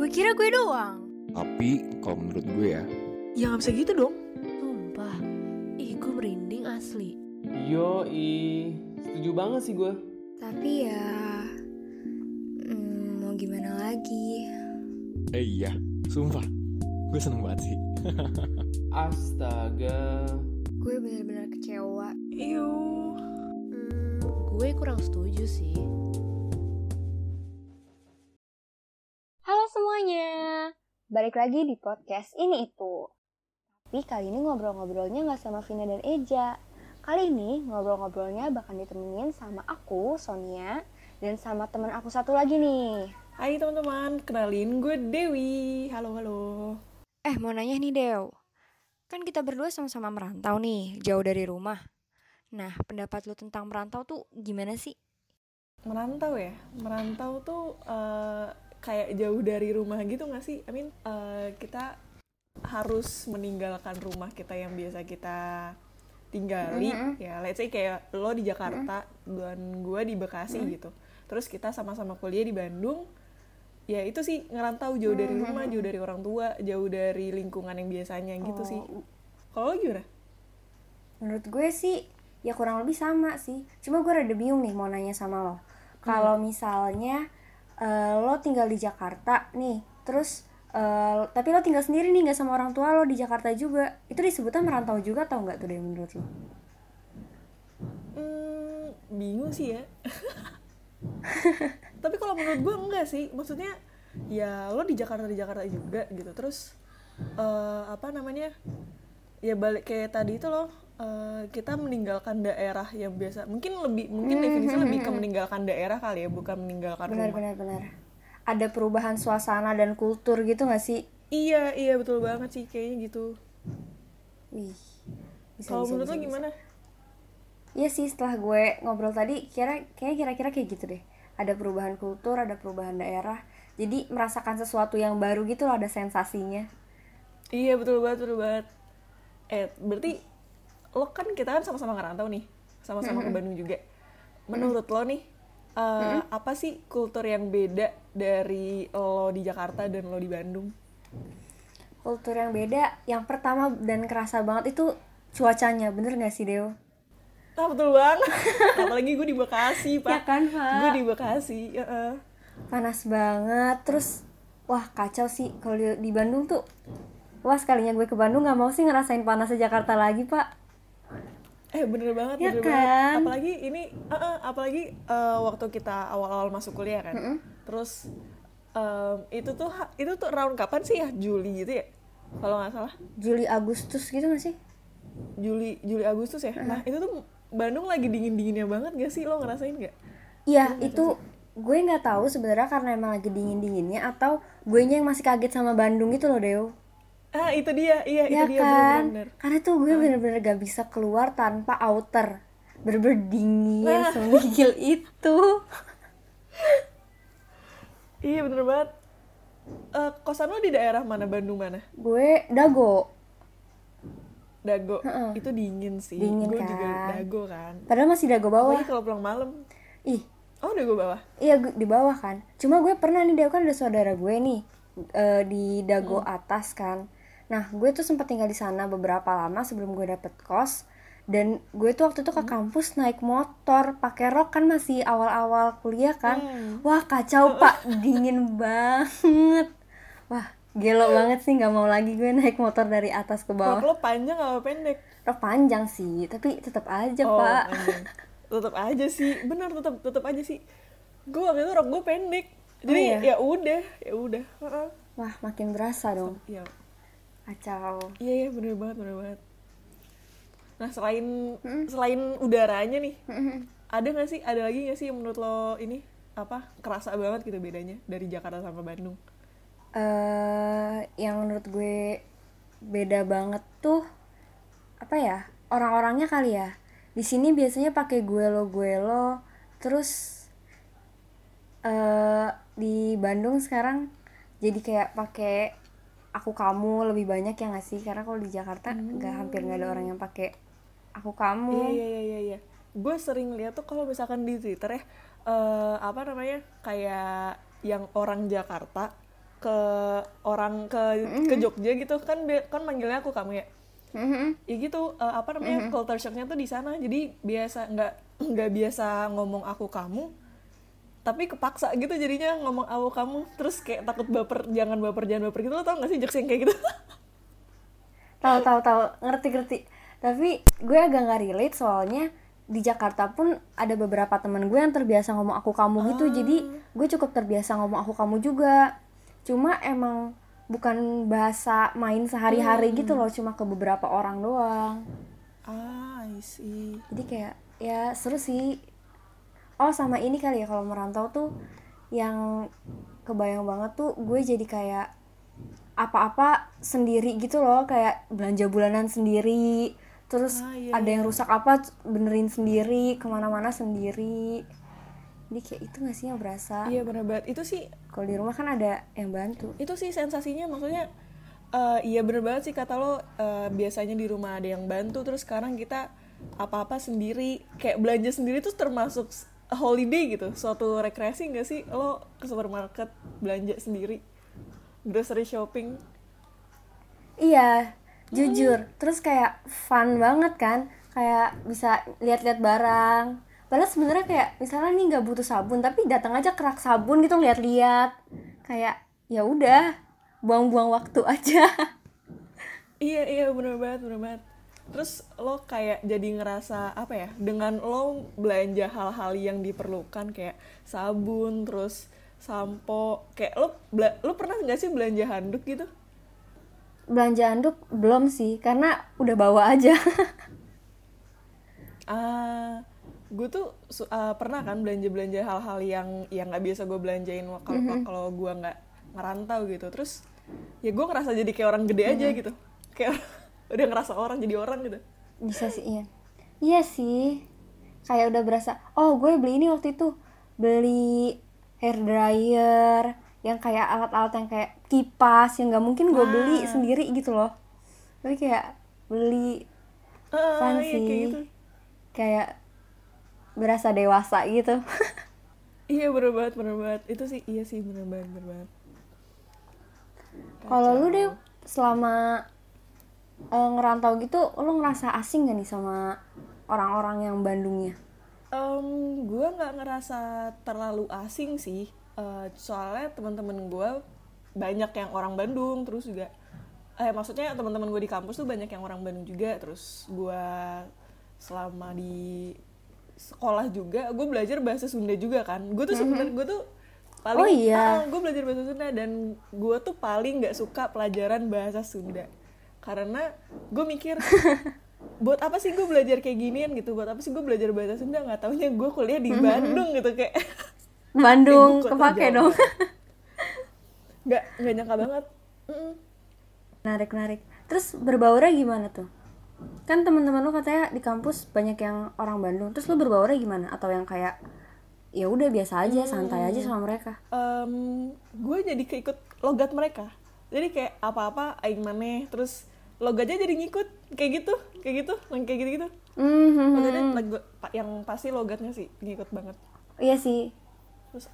Gue kira gue doang. Tapi kalau menurut gue ya, Ya nggak bisa gitu dong. Sumpah. Ih, gue merinding asli. Yo, i, setuju banget sih gue. Tapi ya, hmm, mau gimana lagi? eh iya, sumpah, gue seneng banget sih. Astaga. Gue benar-benar kecewa. Iu. Hmm, gue kurang setuju sih. Balik lagi di podcast ini itu. Tapi kali ini ngobrol-ngobrolnya nggak sama Vina dan Eja. Kali ini ngobrol-ngobrolnya bakal ditemenin sama aku, Sonia, dan sama teman aku satu lagi nih. Hai teman-teman, kenalin gue Dewi. Halo halo. Eh, mau nanya nih, Dew. Kan kita berdua sama-sama merantau nih, jauh dari rumah. Nah, pendapat lu tentang merantau tuh gimana sih? Merantau ya, merantau tuh eh, kayak jauh dari rumah gitu gak sih? I mean, eh, kita harus meninggalkan rumah kita yang biasa kita tinggali. Mhm. Ya, let's say kayak lo di Jakarta dan gue di Bekasi gitu. Terus kita sama-sama kuliah di Bandung. Ya itu sih ngerantau jauh dari rumah, jauh dari orang tua, jauh dari lingkungan yang biasanya gitu sih. Kalau lo gimana? Menurut gue sih ya kurang lebih sama sih. Cuma gue rada bingung nih mau nanya sama lo. Kalau misalnya eh, lo tinggal di Jakarta nih, terus eh, tapi lo tinggal sendiri nih nggak sama orang tua lo di Jakarta juga, itu disebutnya merantau juga atau nggak tuh deh menurut lo? Hmm, bingung sih ya. Tapi kalau menurut gue enggak sih. Maksudnya ya lo di Jakarta di Jakarta juga gitu. Terus eh, apa namanya? Ya balik kayak tadi itu loh. Eh, kita meninggalkan daerah yang biasa. Mungkin lebih mungkin definisinya lebih ke meninggalkan daerah kali ya, bukan meninggalkan Benar rumah. benar benar. Ada perubahan suasana dan kultur gitu nggak sih? Iya, iya betul banget sih kayaknya gitu. Wih. Kalau menurut lo bisa. gimana? Iya sih setelah gue ngobrol tadi kira kayak kira-kira kayak gitu deh. Ada perubahan kultur, ada perubahan daerah. Jadi merasakan sesuatu yang baru gitu loh ada sensasinya. Iya betul banget betul banget. Eh berarti lo kan kita kan sama-sama ngerantau nih, sama-sama ke Bandung juga. Menurut lo nih eh, apa sih kultur yang beda dari lo di Jakarta dan lo di Bandung? Kultur yang beda, yang pertama dan kerasa banget itu cuacanya, bener gak sih Deo? Ah betul banget. Apalagi gue di Bekasi pak. Ya kan, Pak? Gue di Bekasi. ya, eh. Panas banget, terus wah kacau sih kalau di, di Bandung tuh. Wah sekalinya gue ke Bandung gak mau sih ngerasain panasnya Jakarta lagi pak. Eh bener banget, Ya bener kan? banget. Apalagi ini, eh, eh, apalagi eh, waktu kita awal-awal masuk kuliah kan. Terus em, itu tuh itu tuh round kapan sih ya? Juli gitu ya? Kalau nggak salah. Juli Agustus gitu gak sih? Juli Juli Agustus ya. Nah, itu tuh Bandung lagi dingin-dinginnya banget gak sih? Lo ngerasain gak? Iya itu gue nggak tahu sebenarnya karena emang lagi dingin dinginnya atau gue yang masih kaget sama Bandung gitu loh Deo. Ah, itu dia. Iya, Ya itu dia kan? bener-bener. Karena tuh gue bener-bener gak bisa keluar tanpa outer. Bener-bener dingin, semigil itu. Iya, bener banget. Eh, kosan lo di daerah mana? Bandung mana? Gue dago. Dago. Itu dingin sih. Dingin gue juga kan? dago kan. Padahal masih dago bawah. Apalagi kalau pulang malam. Ih, Oh, dago bawah. iya di bawah kan. Cuma gue pernah nih, dago kan ada saudara gue nih eh, di dago atas kan. Nah, gue tuh sempat tinggal di sana beberapa lama sebelum gue dapet kos. Dan gue tuh waktu itu ke kampus naik motor, pakai rok kan masih awal-awal kuliah kan. Wah kacau pak, dingin banget. Wah gelo banget sih, nggak mau lagi gue naik motor dari atas ke bawah. Rok lo panjang apa pendek? Rok panjang sih, tapi tetap aja Oh, pak. panjang. Tetep aja sih. Bener, tetep, tetep aja sih. Gue waktu itu rok gue pendek. Jadi iya? ya udah, ya udah. Wah makin berasa dong, Ya, kacau. Iya iya bener banget bener banget. Nah selain selain udaranya nih, ada nggak sih ada lagi nggak sih yang menurut lo ini apa kerasa banget gitu bedanya dari Jakarta sama Bandung? eh yang menurut gue beda banget tuh apa ya orang-orangnya kali ya di sini biasanya pakai gue lo gue lo terus eh di Bandung sekarang jadi kayak pakai aku kamu lebih banyak ya nggak sih karena kalau di Jakarta nggak hampir nggak ada orang yang pakai aku kamu Iya iya iya iya. iya. Gue sering lihat tuh kalau misalkan di Twitter ya eh, apa namanya kayak yang orang Jakarta ke orang ke ke Jogja gitu kan kan manggilnya aku kamu ya Mhm. ya gitu eh, apa namanya culture shocknya tuh di sana jadi biasa nggak nggak biasa ngomong aku kamu tapi kepaksa gitu jadinya ngomong aku kamu terus kayak takut baper jangan baper jangan baper gitu. Lo tau gak sih jokes yang kayak gitu? Tahu tahu tahu ngerti ngerti tapi gue agak nggak relate soalnya di Jakarta pun ada beberapa temen gue yang terbiasa ngomong aku kamu gitu. Jadi gue cukup terbiasa ngomong aku kamu juga. Cuma emang bukan bahasa main sehari-hari gitu loh cuma ke beberapa orang doang. Ah I see. Jadi kayak ya seru sih oh sama ini kali ya kalau merantau tuh yang kebayang banget tuh gue jadi kayak apa-apa sendiri gitu loh kayak belanja bulanan sendiri terus Ah, iya, ada yang rusak apa benerin sendiri ke mana-mana sendiri. Jadi kayak itu gak sih yang berasa? Iya bener banget. Itu sih kalau di rumah kan ada yang bantu. Itu sih sensasinya maksudnya eh, iya bener banget sih kata lo eh, biasanya di rumah ada yang bantu terus sekarang kita apa-apa sendiri kayak belanja sendiri tuh termasuk holiday gitu suatu rekreasi nggak sih lo ke supermarket belanja sendiri grocery shopping Iya, jujur. Terus kayak fun banget kan? Kayak bisa lihat-lihat barang. Padahal sebenarnya kayak misalnya nih nggak butuh sabun, tapi datang aja kerak sabun gitu lihat-lihat. Kayak ya udah, buang-buang waktu aja. iya iya bener banget bener banget terus lo kayak jadi ngerasa apa ya? Dengan lo belanja hal-hal yang diperlukan kayak sabun terus sampo kayak lo lo pernah nggak sih belanja handuk gitu? Belanja handuk belum sih, karena udah bawa aja. ah gue tuh ah, pernah kan belanja belanja hal-hal yang yang nggak biasa gue belanjain kalau kalau gue nggak ngerantau gitu. Terus ya gue ngerasa jadi kayak orang gede aja gitu. Kayak udah ngerasa orang jadi orang gitu Bisa sih, iya. Iya sih. Kayak udah berasa, oh gue beli ini waktu itu. Beli hair dryer, yang kayak alat-alat yang kayak kipas, yang nggak mungkin gue beli sendiri gitu loh. Tapi kayak beli ah, Fun iya, sih. kayak gitu kayak berasa dewasa gitu. iya bener banget bener banget itu sih iya sih bener banget bener banget Kalau lu deh selama eh, ngerantau gitu, lu ngerasa asing gak nih sama orang-orang yang Bandungnya? Em, gue nggak ngerasa terlalu asing sih. Eh, soalnya teman-teman gue banyak yang orang Bandung terus juga eh maksudnya teman-teman gue di kampus tuh banyak yang orang Bandung juga. Terus gue selama di sekolah juga gue belajar bahasa Sunda juga kan. Gue tuh sebenarnya gue tuh paling Oh iya. gue belajar bahasa Sunda dan gue tuh paling nggak suka pelajaran bahasa Sunda karena gue mikir buat apa sih gue belajar kayak ginian gitu buat apa sih gue belajar bahasa Sunda nggak taunya gue kuliah di Bandung gitu kayak Bandung, kepake dong. nggak nggak nyangka banget. Narik narik. Terus berbaurnya gimana tuh? Kan teman-teman lu katanya di kampus banyak yang orang Bandung. Terus lu berbaurnya gimana? Atau yang kayak ya udah biasa aja, santai aja sama mereka? Em, gue jadi keikut logat mereka jadi kayak apa-apa aing maneh terus logatnya jadi ngikut kayak gitu kayak gitu yang kayak gitu gitu Mhm. logatnya lag- pa- yang pasti logatnya sih ngikut banget. Iya sih, terus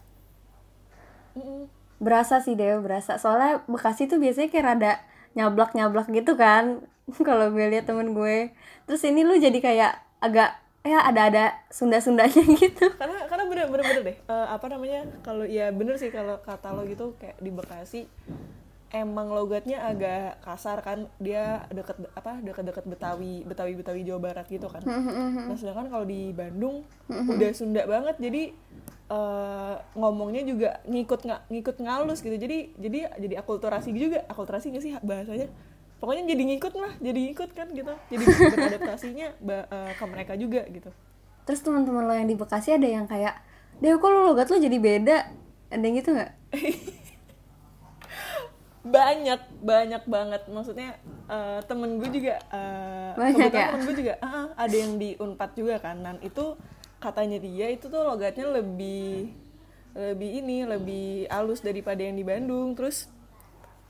mm-mm. berasa sih deh berasa. Soalnya Bekasi tuh biasanya kayak rada nyablak nyablak gitu kan kalau gue lihat temen gue. Terus ini lu jadi kayak agak ya ada ada sunda sundanya gitu. Karena karena bener bener, bener deh. Eh, apa namanya kalau ya bener sih kalau kata lo gitu kayak di Bekasi emang logatnya agak kasar kan dia deket apa deket-deket Betawi Betawi Betawi Jawa Barat gitu kan. Nah sedangkan kalau di Bandung udah Sunda banget jadi eh, ngomongnya juga ngikut nggak ngikut ngalus gitu. Jadi jadi jadi akulturasi juga. Akulturasi nggak sih bahasanya? Pokoknya jadi ngikut lah jadi ngikut kan gitu. Jadi beradaptasinya eh, ke mereka juga gitu. Terus teman-teman lo yang di Bekasi ada yang kayak deh kok lo logat lo jadi beda? Ada yang gitu nggak banyak banyak banget. Maksudnya eh, temen gue juga eh, Banyak ya? temen gue juga ah, ada yang di unpad juga kan. Dan itu katanya dia itu tuh logatnya lebih lebih ini lebih halus daripada yang di Bandung. Terus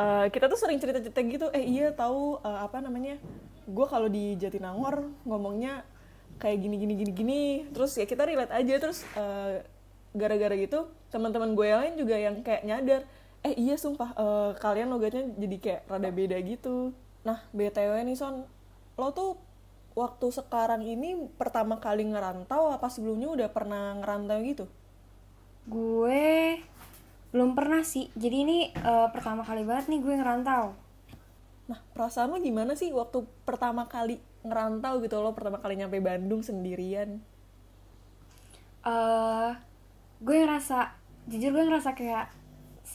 eh, kita tuh sering cerita cerita gitu. Eh iya tahu eh, apa namanya gue kalau di Jatinangor ngomongnya kayak gini gini gini gini. Terus ya kita relate aja. Terus eh, gara-gara gitu teman-teman gue yang lain juga yang kayak nyadar eh iya sumpah eh, kalian logatnya jadi kayak rada beda gitu. Nah btw nih son lo tuh waktu sekarang ini pertama kali ngerantau apa sebelumnya udah pernah ngerantau gitu? Gue belum pernah sih. Jadi ini eh, pertama kali banget nih gue ngerantau. Nah perasaan lo gimana sih waktu pertama kali ngerantau gitu? Lo pertama kali nyampe Bandung sendirian? Eh gue ngerasa jujur gue ngerasa kayak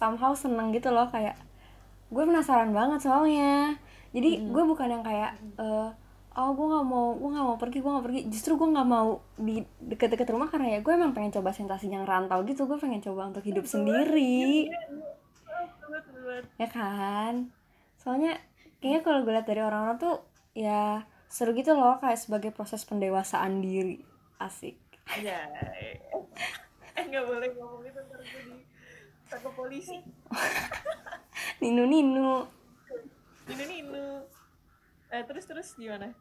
somehow seneng gitu loh kayak gue penasaran banget soalnya. Jadi gue bukan yang kayak eh, oh gue nggak mau gue nggak mau pergi gue nggak pergi. Justru gue nggak mau di deket-deket rumah karena ya gue emang pengen coba sensasi yang rantau gitu. Gue pengen coba untuk hidup sendiri. Ya kan? Soalnya kayaknya kalau gue lihat dari orang-orang tuh ya seru gitu loh kayak sebagai proses pendewasaan diri. Asik. Ya eh nggak boleh ngomong itu ntar gue di tangkap polisi. Ninu ninu ini ninu eh terus terus gimana?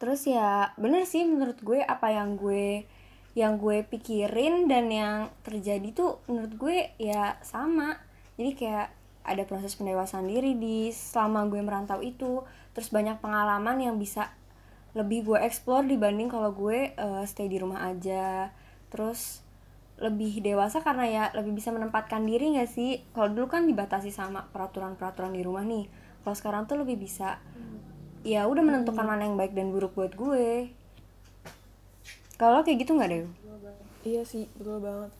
Terus ya bener sih menurut gue apa yang gue yang gue pikirin dan yang terjadi tuh menurut gue ya sama. Jadi kayak ada proses pendewasaan diri di selama gue merantau itu. Terus banyak pengalaman yang bisa lebih gue explore dibanding kalau gue eh, stay di rumah aja. Terus lebih dewasa karena ya lebih bisa menempatkan diri gak sih? Kalau dulu kan dibatasi sama peraturan-peraturan di rumah nih. Kalau sekarang tuh lebih bisa. Ya udah menentukan mana yang baik dan buruk buat gue. Kalau kayak gitu nggak deh Iya sih, betul banget.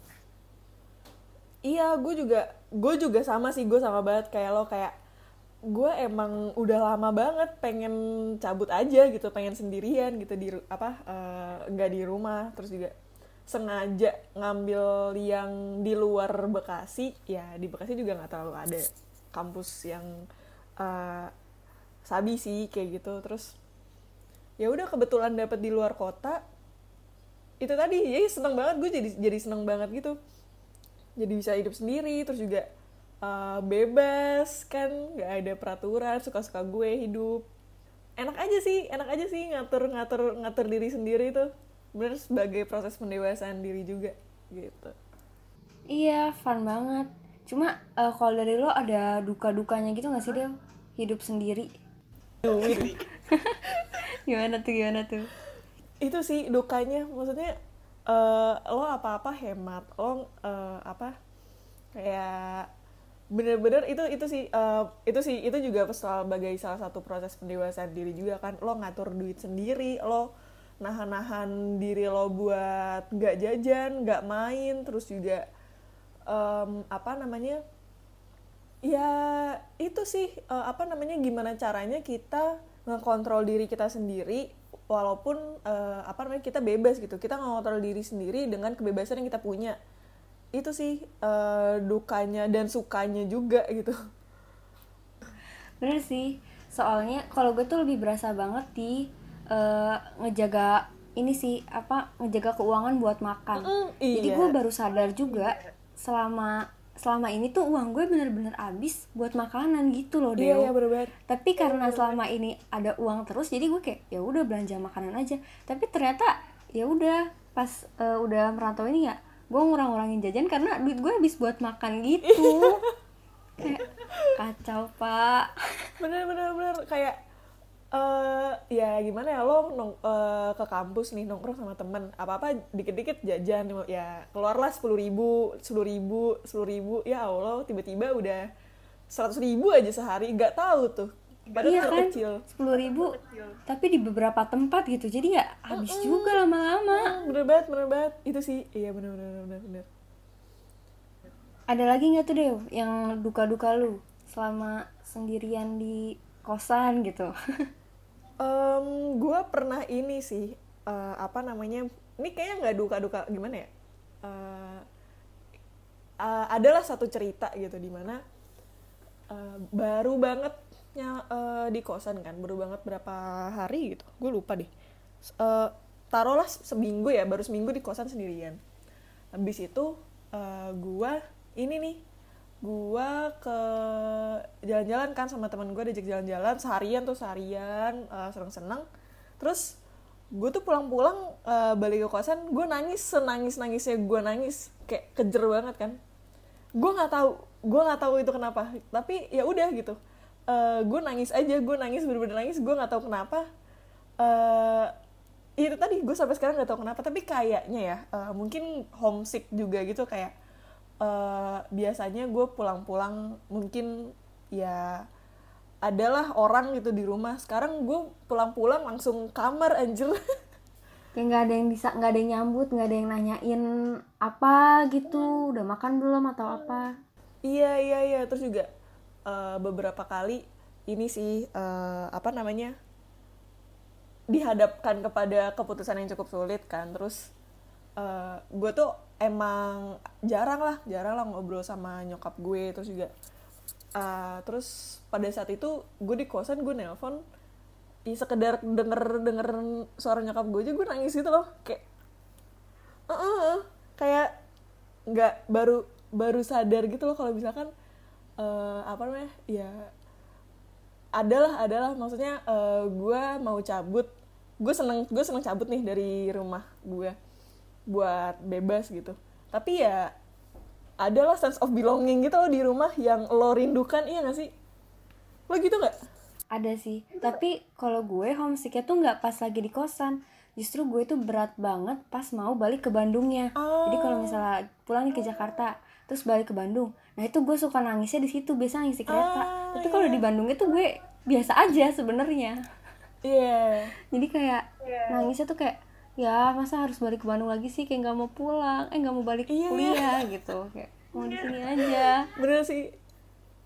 Iya, gue juga gue juga sama sih, gue sama banget. Kayak lo kayak gue emang udah lama banget pengen cabut aja gitu, pengen sendirian gitu di apa eh, nggak di rumah, terus juga sengaja ngambil yang di luar Bekasi, ya di Bekasi juga nggak terlalu ada kampus yang eh, sabi sih kayak gitu, terus ya udah kebetulan dapet di luar kota, itu tadi ya seneng banget gue jadi jadi seneng banget gitu. Jadi bisa hidup sendiri terus juga uh, bebas kan nggak ada peraturan suka-suka gue hidup. Enak aja sih enak aja sih ngatur ngatur ngatur diri sendiri tuh bener sebagai proses pendewasaan diri juga gitu. Iya fun banget. Cuma eh, kalau dari lo ada duka dukanya gitu nggak sih Del? Hidup sendiri. Gimana tuh gimana tuh? Itu sih dukanya. Maksudnya eh, lo apa-apa hemat. Lo eh, apa? Kayak bener-bener itu itu sih eh, itu sih itu juga sebagai salah satu proses pendewasaan diri juga kan. Lo ngatur duit sendiri lo nahan-nahan diri lo buat nggak jajan nggak main terus juga em, apa namanya ya itu sih eh, apa namanya gimana caranya kita ngekontrol diri kita sendiri walaupun eh, apa namanya kita bebas gitu. Kita ngontrol diri sendiri dengan kebebasan yang kita punya. Itu sih eh, dukanya dan sukanya juga gitu. Bener sih. Soalnya kalau gue tuh lebih berasa banget di eh, ngejaga ini sih apa ngejaga keuangan buat makan. Mm, jadi iya. gue baru sadar juga selama selama ini tuh uang gue bener-bener habis buat makanan gitu loh iya Deo. iya bener banget. Tapi karena selama ini ada uang terus jadi gue kayak ya udah belanja makanan aja. Tapi ternyata ya udah pas eh, udah merantau ini ya gue ngurang-ngurangin jajan karena duit gue habis buat makan gitu. Kayak kacau pak. Bener bener bener. Kayak eh ya gimana ya lo nong, eh, ke kampus nih nongkrong sama temen. Apa apa dikit dikit jajan ya keluarlah sepuluh ribu sepuluh ribu sepuluh ribu. Ya allah tiba-tiba udah seratus ribu aja sehari. Nggak tahu tuh. Padahal iya kan? kecil. sepuluh ribu tapi di beberapa tempat gitu. Jadi ya habis juga lama-lama. Hmm, bener banget bener banget. Itu sih. Iya bener bener bener bener, bener. ada lagi nggak tuh Dew yang duka-duka lu selama sendirian di kosan gitu Em, gue pernah ini sih eh, apa namanya ini kayaknya nggak duka-duka gimana ya? Eh, eh, adalah satu cerita gitu di mana eh, baru banget nya eh, di kosan kan baru banget berapa hari gitu gue lupa deh. Eh, taruhlah seminggu ya baru seminggu di kosan sendirian. Habis itu eh, gua ini nih gua ke jalan-jalan kan sama teman gue diajak jalan-jalan seharian tuh seharian eh, seneng-seneng. Terus gue tuh pulang-pulang eh, balik ke kosan gue nangis senangis nangisnya gue nangis kayak kejer banget kan. Gue nggak tahu gue nggak tahu itu kenapa tapi ya udah gitu. Eh gue nangis aja gue nangis bener-bener nangis gue nggak tahu kenapa. Eh itu tadi gue sampai sekarang nggak tahu kenapa tapi kayaknya ya eh, mungkin homesick juga gitu kayak eh biasanya gue pulang-pulang mungkin ya adalah orang gitu di rumah. Sekarang gue pulang-pulang langsung kamar anjir. Kayak nggak ada yang bisa nggak ada yang nyambut nggak ada yang nanyain apa gitu. Udah makan belum atau apa? Iya iya iya. Terus juga eh, beberapa kali ini sih eh, apa namanya dihadapkan kepada keputusan yang cukup sulit kan. Terus gue tuh emang jarang lah jarang lah ngobrol sama nyokap gue terus juga eh, terus pada saat itu gue di kosan gue nelpon ya sekedar denger denger suara nyokap gue aja gue nangis gitu loh kayak "Eh, eh, eh." kayak nggak baru baru sadar gitu loh kalau misalkan eh, apa namanya ya adalah adalah maksudnya gue mau cabut gue seneng gue seneng cabut nih dari rumah gue buat bebas gitu. Tapi ya adalah sense of belonging gitu loh di rumah yang lo rindukan iya gak sih? Lo gitu nggak? Ada sih. Tapi kalau gue homesicknya tuh nggak pas lagi di kosan. Justru gue tuh berat banget pas mau balik ke Bandungnya. Jadi kalau misalnya pulang nih ke Jakarta terus balik ke Bandung nah itu gue suka nangisnya di situ biasa nangis di kereta. Ah, tapi kalau di Bandungnya tuh gue biasa aja sebenarnya. Iya. Jadi kayak nangisnya tuh kayak ya masa harus balik ke Bandung lagi sih? Kayak nggak mau pulang. Eh nggak mau balik Iya. kuliah gitu. Kayak mau di sini aja. Bener sih.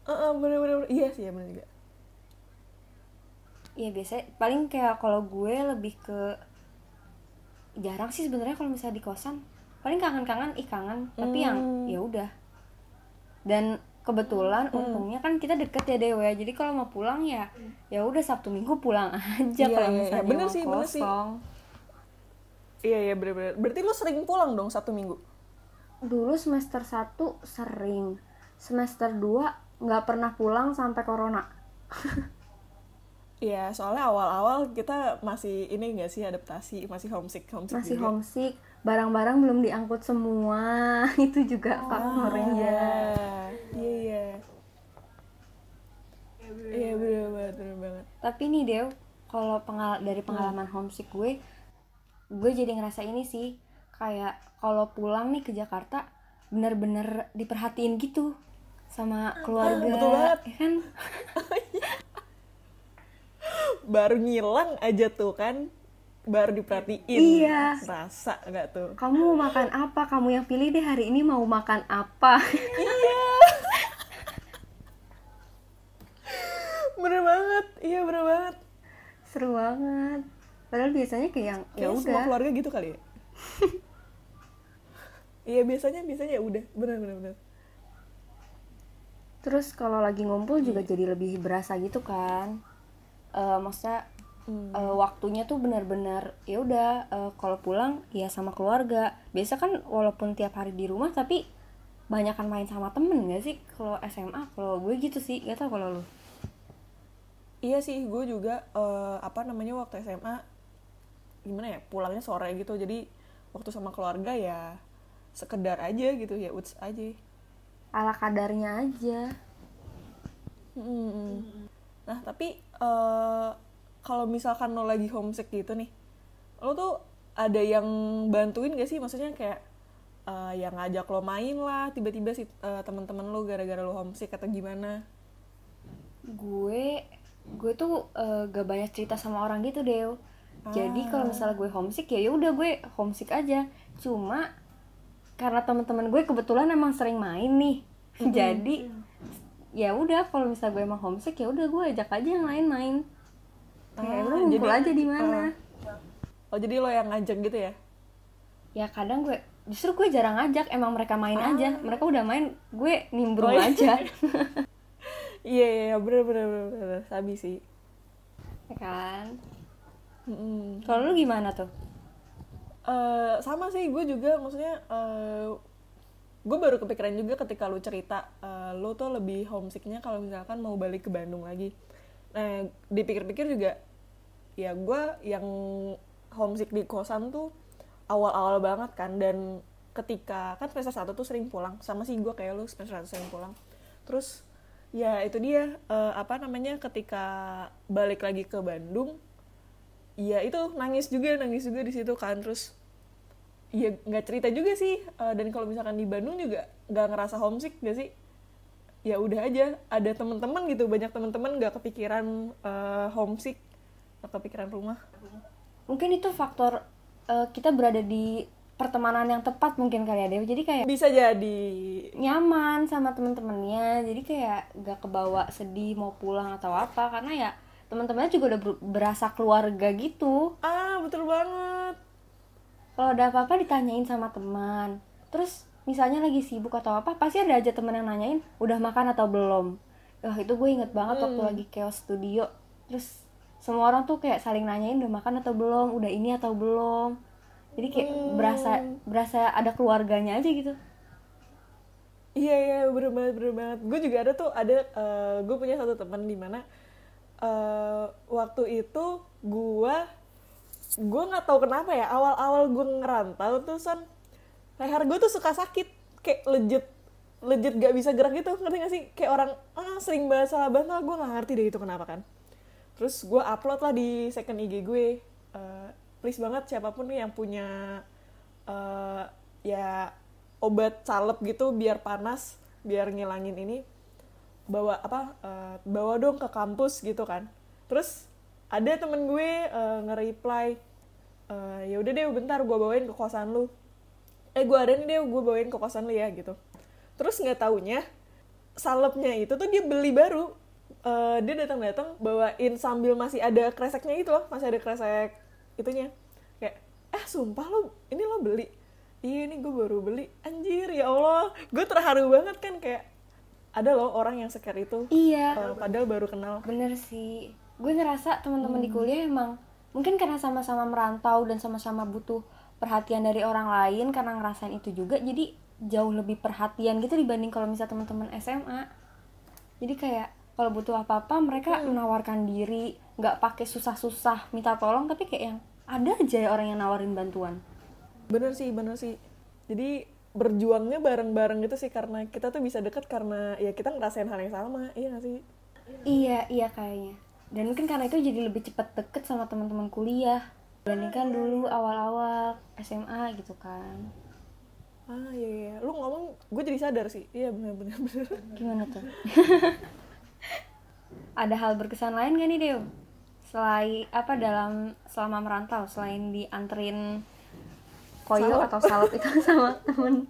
Heeh, bener, bener bener. Iya sih ya bener juga. Iya biasa. Paling kayak kalau gue lebih ke jarang sih sebenarnya kalau misalnya di kosan. Paling kangen-kangen ih kangen. Tapi yang Hmm. ya udah. Dan kebetulan untungnya kan kita deket ya Dewa. Jadi kalau mau pulang ya ya udah Sabtu Minggu pulang aja Iya, kalau iya, iya. misalnya Bener mau sih, bener sih. Iya iya bener bener berarti lo sering pulang dong satu minggu? Dulu semester 1 sering. Semester 2 nggak pernah pulang sampai corona. Iya, soalnya awal-awal kita masih ini nggak sih adaptasi, masih homesick, homesick masih juga. homesick. Barang-barang belum diangkut semua. Itu juga faktornya. Iya, iya, iya. Iya, bener banget, bener banget. tapi nih Dew kalau pengal dari pengalaman homesick gue gue jadi ngerasa ini sih kayak kalau pulang nih ke Jakarta bener-bener diperhatiin gitu sama keluarga betul banget. ya kan Baru ngilang aja tuh kan, baru diperhatiin. Iya. Rasa nggak tuh? kamu mau makan apa kamu yang pilih deh hari ini mau makan apa Bener banget, iya bener banget. seru banget padahal biasanya kayak yang ya Kayaknya semua udah keluarga gitu kali ya. Iya biasanya biasanya ya udah, bener bener bener. terus kalau lagi ngumpul juga jadi lebih berasa gitu kan. Eh maksudnya eh, waktunya tuh benar-benar ya udah eh, kalau pulang ya sama keluarga. Biasa kan walaupun tiap hari di rumah tapi banyakan main sama temen gak sih? Kalau SMA kalau gue gitu sih. Gak tau kalau lu. Iya sih, gue juga eh, apa namanya waktu SMA gimana ya pulangnya sore gitu, jadi waktu sama keluarga ya sekedar aja gitu ya uts aja. ala kadarnya aja Mm-mm. Nah tapi eh, kalau misalkan lo lagi homesick gitu nih, lo tuh ada yang bantuin gak sih? Maksudnya kayak eh, yang ngajak lo main lah, tiba-tiba si eh, teman-teman lo gara-gara lo homesick atau gimana? gue gue tuh eh, gak banyak cerita sama orang gitu deh jadi kalau misalnya gue homesick ya ya udah gue homesick aja. Cuma karena teman-teman gue kebetulan emang sering main nih. Jadi ya udah kalau misalnya gue emang homesick ya udah gue ajak aja yang lain main kayak Ah, lu ngumpul jadi- aja di mana? Oh jadi lo yang ngajak gitu ya? ya kadang gue justru gue jarang ngajak emang mereka main aja. Mereka udah main gue nimbrung Oh, iya. aja. Iya iya iya, bener bener bener, bener. sabi sih. ya kan Mm-mm. kalau lu gimana tuh? Eh, sama sih gue juga maksudnya eh gue baru kepikiran juga ketika lu cerita eh, lu tuh lebih homesicknya kalau misalkan mau balik ke Bandung lagi. Nah dipikir-pikir juga ya gue yang homesick di kosan tuh awal-awal banget kan dan ketika kan semester satu tuh sering pulang sama sih gue kayak lu semester satu sering pulang. Terus ya itu dia eh, apa namanya ketika balik lagi ke Bandung ya itu nangis juga nangis juga di situ kan. Terus ya nggak cerita juga sih. Eh, dan kalau misalkan di Bandung juga nggak ngerasa homesick gak sih? Ya udah aja ada teman-teman gitu banyak teman-teman nggak kepikiran eh, homesick nggak kepikiran rumah. Mungkin itu faktor eh, kita berada di pertemanan yang tepat mungkin kali ya jadi kayak bisa jadi. nyaman sama temen-temennya jadi kayak gak kebawa sedih mau pulang atau apa karena ya teman-temannya juga udah ber- berasa keluarga gitu. Ah betul banget. Kalau ada apa-apa ditanyain sama teman. Terus misalnya lagi sibuk atau apa pasti ada aja temen yang nanyain udah makan atau belum? Wah itu gue inget banget waktu Hmm. lagi chaos studio. Terus semua orang tuh kayak saling nanyain udah makan atau belum? Udah ini atau belum? Jadi kayak Hmm. berasa berasa ada keluarganya aja gitu. Iya iya bener banget bener banget. Gue juga ada tuh ada gue punya satu teman di mana eh, waktu itu gue gue nggak tahu kenapa ya awal-awal gue ngerantau tuh son leher gue tuh suka sakit kayak legit legit gak bisa gerak gitu ngerti gak sih? Kayak orang ah sering banget salah gue nggak ngerti deh itu kenapa kan. Terus gue upload lah di second IG gue Eh, please banget siapa pun nih yang punya eh, ya obat salep gitu biar panas biar ngilangin ini bawa apa eh, bawa dong ke kampus gitu kan. Terus ada temen gue eh, nge-reply eh, ya udah deh bentar gue bawain ke kosan lu. Eh gue ada nih deh gue bawain ke kosan lu ya gitu. Terus nggak taunya salepnya itu tuh dia beli baru. Eh, dia datang-datang bawain sambil masih ada kreseknya itu loh masih ada kresek itunya. Kayak eh sumpah lo ini lo beli? Iya ini gue baru beli. Anjir ya allah. Gue terharu banget kan kayak ada loh orang yang sekar itu. Iya. Eh, padahal baru kenal. Bener sih. Gue ngerasa teman-teman di kuliah emang mungkin karena sama-sama merantau dan sama-sama butuh perhatian dari orang lain karena ngerasain itu juga jadi jauh lebih perhatian gitu dibanding kalau misalnya teman-teman SMA jadi kayak kalau butuh apa-apa mereka menawarkan diri nggak pakai susah-susah minta tolong tapi kayak yang ada aja ya orang yang nawarin bantuan. Bener sih bener sih. Jadi berjuangnya bareng-bareng gitu sih karena kita tuh bisa deket karena ya kita ngerasain hal yang sama iya gak sih Iya, iya kayaknya. Dan mungkin karena itu jadi lebih cepat deket sama teman-teman kuliah. Dibandingkan dulu awal-awal SMA gitu kan. ah iya iya lu ngomong gue jadi sadar sih iya bener Gimana tuh? Ada hal berkesan lain gak nih, Dew? Selain apa dalam selama merantau selain dianterin koyo Salep. atau salep itu sama temen.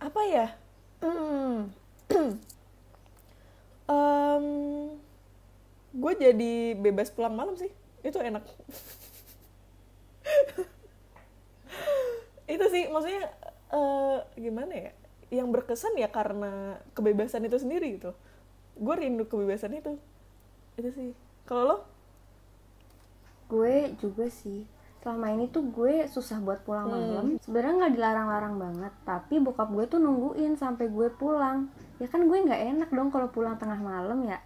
Apa ya? Hmm. Em, gue jadi bebas pulang malam sih. Itu enak. Itu sih maksudnya eh, gimana ya? Yang berkesan ya karena kebebasan itu sendiri gitu. Gue rindu kebebasan itu. Itu sih. Kalau lo? Gue juga sih selama ini tuh gue susah buat pulang malam. Sebenarnya nggak dilarang-larang banget tapi bokap gue tuh nungguin sampai gue pulang. Ya kan gue nggak enak dong kalau pulang tengah malam ya.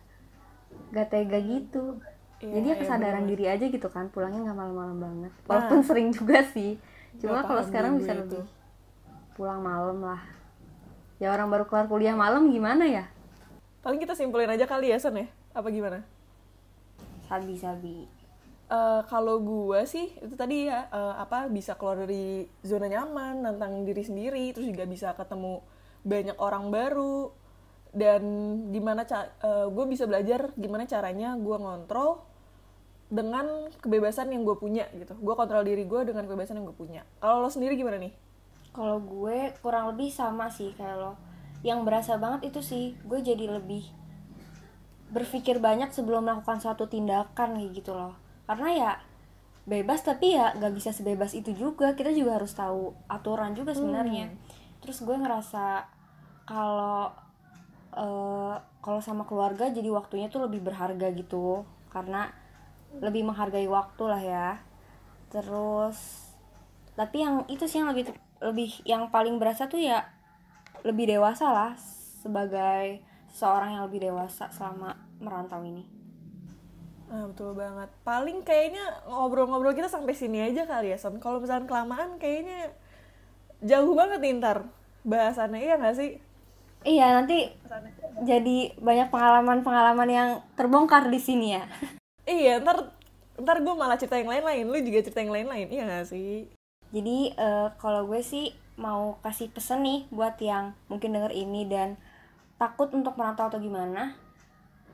Gak tega gitu. Iya, jadi ya iya, kesadaran diri aja gitu kan pulangnya nggak malam-malam banget. Walaupun sering juga sih. Cuma kalau sekarang bisa itu. lebih pulang malam lah. Ya orang baru keluar kuliah malam gimana ya? Paling kita simpulin aja kali ya Son ya? Apa gimana? Sabi-sabi Eh, kalau gue sih itu tadi ya eh, apa bisa keluar dari zona nyaman tentang diri sendiri terus juga bisa ketemu banyak orang baru dan gimana ca gue bisa belajar gimana caranya gue ngontrol dengan kebebasan yang gue punya gitu gue kontrol diri gue dengan kebebasan yang gue punya kalau lo sendiri gimana nih Kalau gue kurang lebih sama sih kayak lo. Yang berasa banget itu sih, gue jadi lebih berpikir banyak sebelum melakukan suatu tindakan gitu loh. Karena ya bebas tapi ya gak bisa sebebas itu juga. Kita juga harus tahu aturan juga sebenarnya. Terus gue ngerasa kalau eh, kalau sama keluarga jadi waktunya tuh lebih berharga gitu. Karena lebih menghargai waktu lah ya. Terus tapi yang itu sih yang lebih lebih yang paling berasa tuh ya lebih dewasa lah sebagai seorang yang lebih dewasa selama merantau ini Ah, betul banget. Paling kayaknya ngobrol-ngobrol kita sampai sini aja kali ya, Son. Kalau misalnya kelamaan kayaknya jauh banget nih ntar bahasannya, iya nggak sih? Iya, nanti jadi banyak pengalaman-pengalaman yang terbongkar di sini ya. iya ntar ntar gue malah cerita yang lain-lain lu juga cerita yang lain-lain iya gak sih Jadi eh, kalau gue sih mau kasih pesan nih buat yang mungkin denger ini dan takut untuk merantau atau gimana,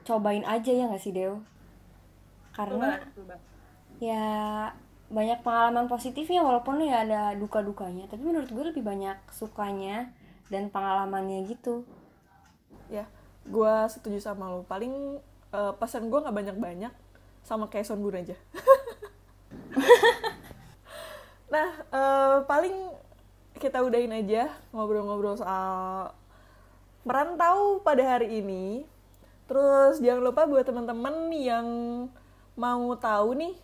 cobain aja ya nggak sih Dew? Karena ya banyak pengalaman positifnya walaupun ya ada duka-dukanya, tapi menurut gue lebih banyak sukanya dan pengalamannya gitu. ya gue setuju sama lu paling eh, pesan gue nggak banyak-banyak sama kayak Sonbun aja. Nah eh, paling kita udahin aja ngobrol-ngobrol soal merantau pada hari ini. Terus jangan lupa buat teman-teman yang mau tahu nih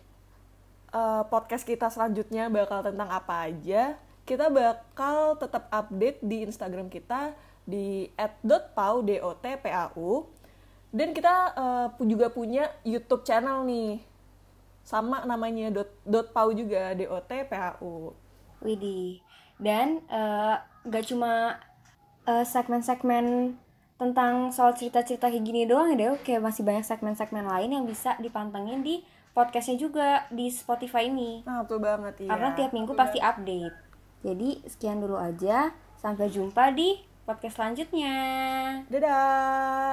eh, podcast kita selanjutnya bakal tentang apa aja kita bakal tetap update di Instagram kita di @dotpau d o t p a u dan kita pu- juga punya YouTube channel nih sama namanya dot, dot pau juga d o t p a u Widih. Dan eh, gak cuma eh, segmen-segmen tentang soal cerita-cerita kayak gini doang ya Dew. Kayak masih banyak segmen-segmen lain yang bisa dipantengin di podcastnya juga di Spotify ini. nah betul banget iya Karena tiap minggu pasti update. Jadi sekian dulu aja. Sampai jumpa di podcast selanjutnya. dadah